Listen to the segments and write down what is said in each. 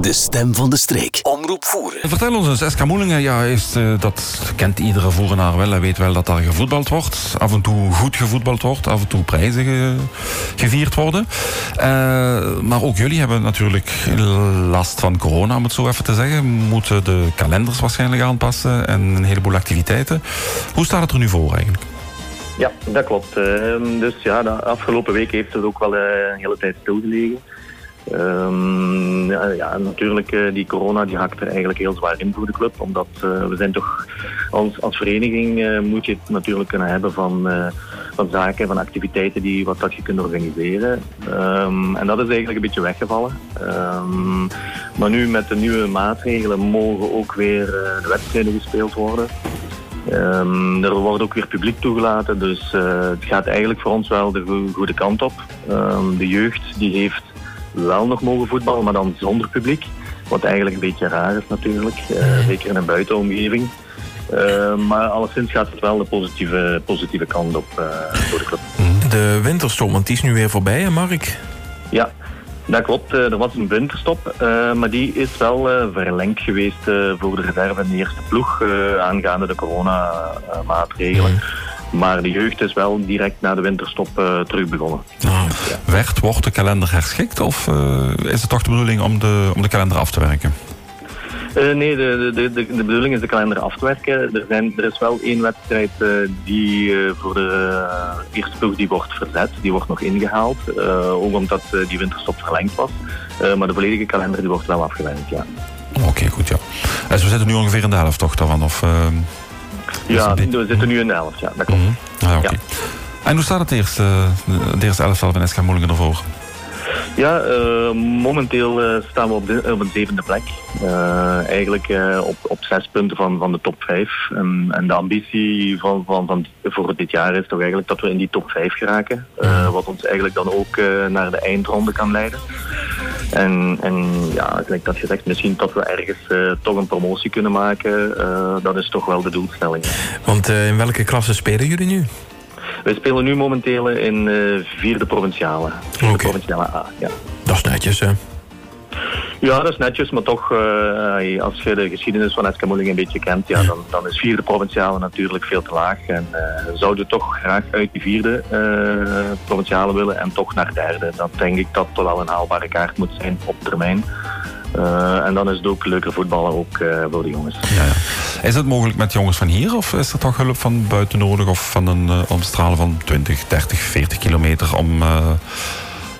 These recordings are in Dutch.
De stem van de streek. Omroep voeren. Vertel ons eens, SK Moelingen, ja, is, uh, dat kent iedere voerenaar wel. Hij weet wel dat daar gevoetbald wordt. Af en toe goed gevoetbald wordt. Af en toe prijzen ge, gevierd worden. Uh, maar ook jullie hebben natuurlijk last van corona, om het zo even te zeggen. Moeten de kalenders waarschijnlijk aanpassen en een heleboel activiteiten. Hoe staat het er nu voor eigenlijk? Ja, dat klopt. Ehm, dus ja, de afgelopen week heeft het ook wel eh, een hele tijd stilgelegen. Um, ja, ja, natuurlijk, uh, die corona die hakt er eigenlijk heel zwaar in voor de club. Omdat uh, we zijn toch, als, als vereniging uh, moet je het natuurlijk kunnen hebben van, van zaken, van activiteiten die, wat dat je kunt organiseren. Um, en dat is eigenlijk een beetje weggevallen. Um, maar nu met de nieuwe maatregelen mogen ook weer de wedstrijden gespeeld worden. Er wordt ook weer publiek toegelaten, dus het gaat eigenlijk voor ons wel de go goede kant op. De jeugd die heeft wel nog mogen voetballen, maar dan zonder publiek. Wat eigenlijk een beetje raar is natuurlijk, uh, zeker in een buitenomgeving. Uh, maar alleszins gaat het wel de positieve, positieve kant op voor de club. De winterstop, want die is nu weer voorbij, hè Mark? Ja, dat klopt, er was een winterstop, maar die is wel verlengd geweest voor de reserve in de eerste ploeg aangaande de coronamaatregelen. Mm. Maar de jeugd is wel direct na de winterstop terug begonnen. Ah. Ja. Werd, wordt de kalender herschikt of is het toch de bedoeling om de, om de kalender af te werken? Uh, nee, de, de, de, de bedoeling is de kalender af te werken. Er, zijn, er is wel één wedstrijd die voor de eerste ploeg die wordt verzet. Die wordt nog ingehaald. ook omdat die winterstop verlengd was. maar de volledige kalender die wordt wel afgewerkt, ja. Oké, okay, goed, ja. Dus we zitten nu ongeveer in de helft toch daarvan? Of, ja, we zitten nu in de helft, ja. Dat klopt. Mm -hmm. ah, okay. ja. En hoe staat het eerste, de eerste elftal van SK Moelingen ervoor? Ja, uh, momenteel uh, staan we op, de, op een zevende plek. Uh, eigenlijk op, op zes punten van, van de top vijf. En, en de ambitie van, van, van voor dit jaar is toch eigenlijk dat we in die top vijf geraken. wat ons eigenlijk dan ook naar de eindronde kan leiden. En, en ja, gelijk dat gezegd, misschien dat we ergens toch een promotie kunnen maken. dat is toch wel de doelstelling. Want in welke klasse spelen jullie nu? Wij spelen nu momenteel in vierde provinciale. Vierde okay. provinciale A, ja. Dat is netjes, hè? Ja, dat is netjes, maar toch, uh, als je de geschiedenis van SK Moeling een beetje kent, ja, dan, dan is vierde provinciale natuurlijk veel te laag. En uh, zouden toch graag uit die vierde provinciale willen en toch naar derde. Dat denk ik dat toch wel een haalbare kaart moet zijn op termijn. En dan is het ook leuker voetballen ook voor de jongens. Ja, ja. Is het mogelijk met jongens van hier of is er toch hulp van buiten nodig of van een omstralen van 20, 30, 40 kilometer om,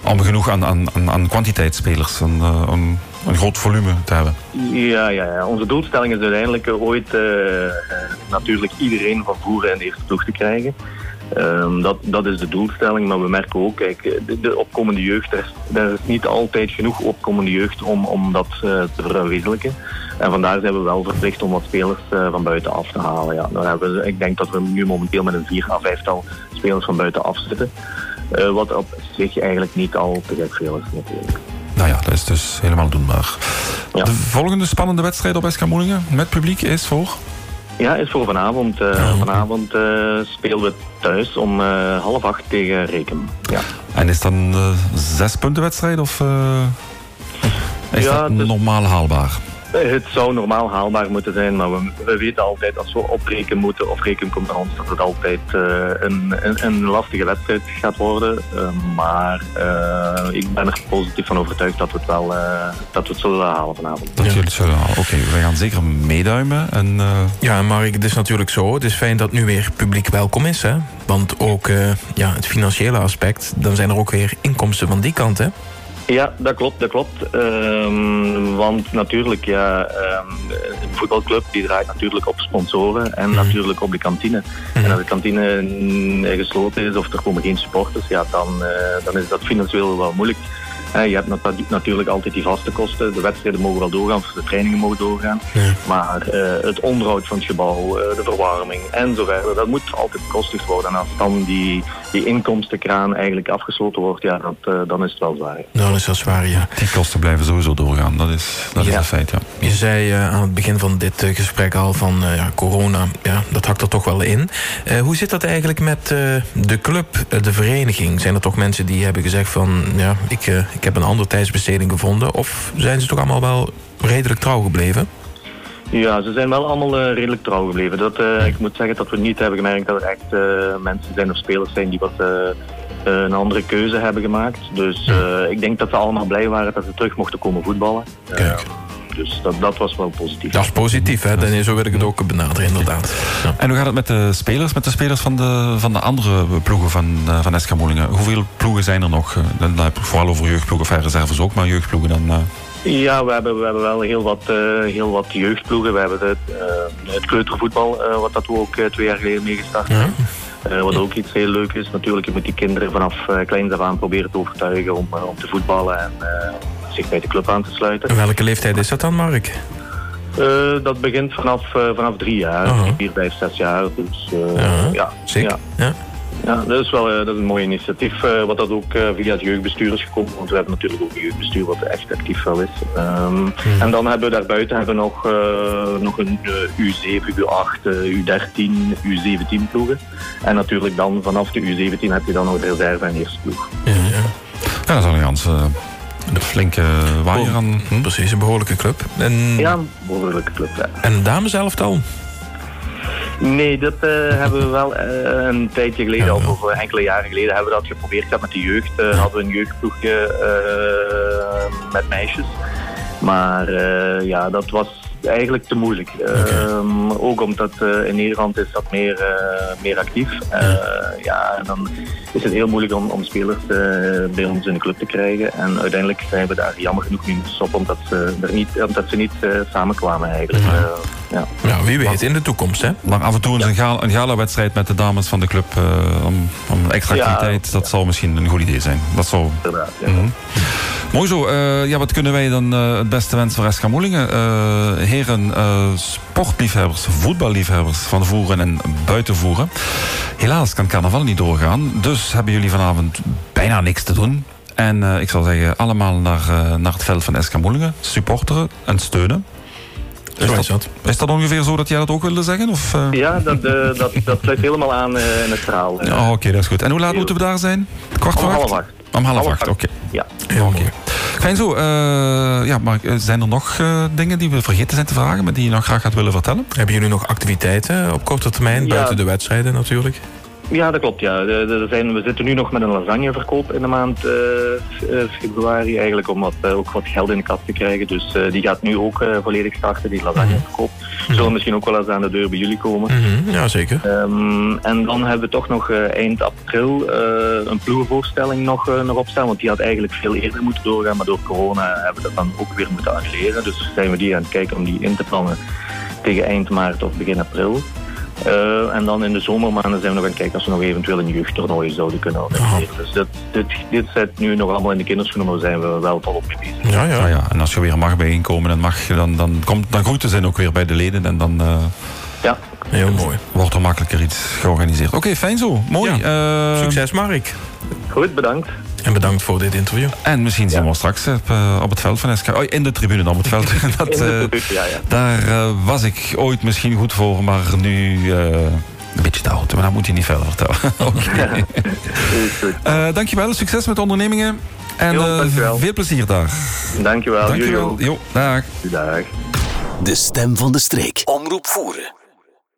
om genoeg aan, aan, aan kwantiteit spelers, een, een, groot volume te hebben? Ja, ja, ja. onze doelstelling is uiteindelijk ooit natuurlijk iedereen van voeren in de eerste ploeg te krijgen. Um, dat, dat is de doelstelling, maar we merken ook, kijk, de, de opkomende jeugd, er is, niet altijd genoeg opkomende jeugd om, om dat te verwezenlijken. En vandaar zijn we wel verplicht om wat spelers van buiten af te halen. Ja. Dan hebben we, ik denk dat we nu momenteel met een 4 à 5 tal spelers van buiten af zitten. Wat op zich eigenlijk niet al te gek veel is natuurlijk. Nou ja, dat is dus helemaal doenbaar. Ja. De volgende spannende wedstrijd op SK Moelingen met publiek is voor? Ja, is voor vanavond. Uh, vanavond uh, spelen we thuis om uh, half acht tegen Reken. Ja. En is dat een zes punten wedstrijd of is ja, dat normaal haalbaar? Het zou normaal haalbaar moeten zijn, maar we, we weten altijd als we opreken moeten of reken komt naar ons dat het altijd uh, een, een, een, lastige wedstrijd gaat worden. Uh, maar uh, ik ben er positief van overtuigd dat we het wel dat we het zullen halen vanavond. Dat jullie het zullen halen. Oké, okay, we gaan zeker meeduimen. En, Ja, maar het is natuurlijk zo. Het is fijn dat nu weer publiek welkom is. Hè? Want ook ja, het financiële aspect, dan zijn er ook weer inkomsten van die kant. Hè? Ja, dat klopt, dat klopt. Um, want natuurlijk, ja, um, een voetbalclub die draait natuurlijk op sponsoren en mm. natuurlijk op de kantine. Mm. En als de kantine gesloten is of er komen geen supporters, ja, dan, uh, dan is dat financieel wel moeilijk. Uh, je hebt natuurlijk altijd die vaste kosten. De wedstrijden mogen wel doorgaan, de trainingen mogen doorgaan. Ja. Maar uh, het onderhoud van het gebouw, de verwarming en zo verder, dat moet altijd bekostigd worden. En als dan die die inkomstenkraan eigenlijk afgesloten wordt, ja, dat, uh, dan is het wel zwaar. Dan is dat zwaar, ja. Die kosten blijven sowieso doorgaan, dat is, dat is een feit, ja. Je zei uh, aan het begin van dit uh, gesprek al van ja, corona, ja, dat hakt er toch wel in. hoe zit dat eigenlijk met de club, de vereniging? Zijn er toch mensen die hebben gezegd van, ja, ik, ik heb een andere tijdsbesteding gevonden? Of zijn ze toch allemaal wel redelijk trouw gebleven? Ja, ze zijn wel allemaal uh, redelijk trouw gebleven. Dat, uh, ik moet zeggen dat we niet hebben gemerkt dat er echt uh, mensen zijn of spelers zijn die wat een andere keuze hebben gemaakt. Dus ik denk dat ze allemaal blij waren dat ze terug mochten komen voetballen. Kijk. Dus dat, dat was wel positief. Dat is positief, hè? Dan, zo wil ik het ook benaderen, inderdaad. Ja. En hoe gaat het met de spelers, met de spelers van de, van de andere ploegen van, van SK Moelingen? Hoeveel ploegen zijn er nog? Dan heb ik vooral over jeugdploegen of reserves ook, maar jeugdploegen dan... Ja, we hebben, we hebben wel heel wat, uh, heel wat jeugdploegen. We hebben het, uh, het kleutervoetbal, uh, wat dat we ook twee jaar geleden meegestart hebben. Ja. wat ook iets heel leuk is. Natuurlijk, je moet die kinderen vanaf kleins af aan proberen te overtuigen om, om te voetballen en zich bij de club aan te sluiten. En welke leeftijd is dat dan, Mark? dat begint vanaf, vanaf drie jaar, -huh. vier, vijf, zes jaar. Dus, -huh. ja, Zeker. Ja. Ja. Dat is wel dat is een mooi initiatief. Uh, wat dat ook uh, via het jeugdbestuur is gekomen. Want we hebben natuurlijk ook een jeugdbestuur wat echt actief wel is. Um, hmm. En dan hebben we daarbuiten hebben we nog, uh, nog een U7, U8, U13, U17 ploegen. En natuurlijk dan vanaf de U17 heb je dan nog de reserve en eerste ploeg. Ja, ja. ja dat is Allianz. Een flinke waaier aan. Hm, precies, een behoorlijke club. En... Ja, een behoorlijke club. Ja. En de dames zelf dan? Nee, dat uh, hebben we wel uh, een tijdje geleden, of uh, enkele jaren geleden, hebben we dat geprobeerd gehad met de jeugd. hadden we een jeugdploegje met meisjes. Maar ja, dat was eigenlijk te moeilijk. Okay. Um, ook omdat uh, in Nederland is dat meer, uh, meer actief. Uh, ja. en dan is het heel moeilijk om, om spelers bij ons in de club te krijgen. En uiteindelijk zijn we daar jammer genoeg moeten stoppen omdat ze, er niet, omdat ze niet samenkwamen eigenlijk. Ja. ja. wie weet in de toekomst hè? Maar af en toe een, gala, een gala-wedstrijd met de dames van de club om, om extra activiteit, dat zal misschien een goed idee zijn. Dat. Inderdaad, mm -hmm. Mooi zo. Uh, ja, wat kunnen wij dan uh, het beste wensen voor SK Moelingen? Uh, heren sportliefhebbers, voetballiefhebbers van voeren en buitenvoeren. Helaas kan carnaval niet doorgaan. Dus hebben jullie vanavond bijna niks te doen. En ik zou zeggen, allemaal naar, naar het veld van SK Moelingen. Supporteren en steunen. Is dat, is, dat. is dat ongeveer zo dat jij dat ook wilde zeggen? Of, Ja, dat, dat, dat sluit helemaal aan in het verhaal. Ja, Oké, okay, dat is goed. En hoe laat moeten we daar zijn? Kwart voor acht? half acht. Om half acht, oké. Okay. Ja. Heel okay. Fijn zo. Uh, ja, maar zijn er nog uh, dingen die we vergeten zijn te vragen, maar die je nog graag gaat willen vertellen? Hebben jullie nog activiteiten op korte termijn, ja. buiten de wedstrijden natuurlijk? Ja, dat klopt. Ja. Er zijn, we zitten nu nog met een lasagneverkoop in de maand uh, februari. Eigenlijk om wat, uh, ook wat geld in de kast te krijgen. Dus uh, die gaat nu ook volledig starten, die lasagneverkoop. Mm -hmm. Zullen misschien ook wel eens aan de deur bij jullie komen. Mm -hmm. Ja, zeker. Um, en dan hebben we toch nog eind april een ploegenvoorstelling nog, nog opstaan. Want die had eigenlijk veel eerder moeten doorgaan. Maar door corona hebben we dat dan ook weer moeten annuleren. Dus zijn we die aan het kijken om die in te plannen tegen eind maart of begin april. Uh, en dan in de zomermaanden zijn we nog aan het kijken als we nog eventueel een jeugdtoernooi zouden kunnen organiseren. Dus dat, dit, dit zit nu nog allemaal in de kinderschoenen, maar zijn we wel volop mee bezig. Ja, ja. Ah, ja. En als je weer mag bijeenkomen, en mag, dan, dan, komt, dan groeten zijn ook weer bij de leden en dan... Uh, ja. Heel mooi. Wordt er makkelijker iets georganiseerd. Oké, okay, fijn zo. Mooi. Ja. Uh, Succes, Mark. Goed, bedankt. En bedankt voor dit interview. En misschien zien ja. we ons straks op, uh, op, het veld van SK. Oh, in de tribune dan, op het veld. Dat, uh, tribune, ja, ja. Daar uh, was ik ooit misschien goed voor, maar nu een beetje te oud. Maar dat moet je niet verder vertellen. Oké. Okay. dankjewel, succes met de ondernemingen. En jo, veel plezier daar. Dankjewel. Dankjewel. Jo, dag. Dag. De stem van de streek. Omroep voeren.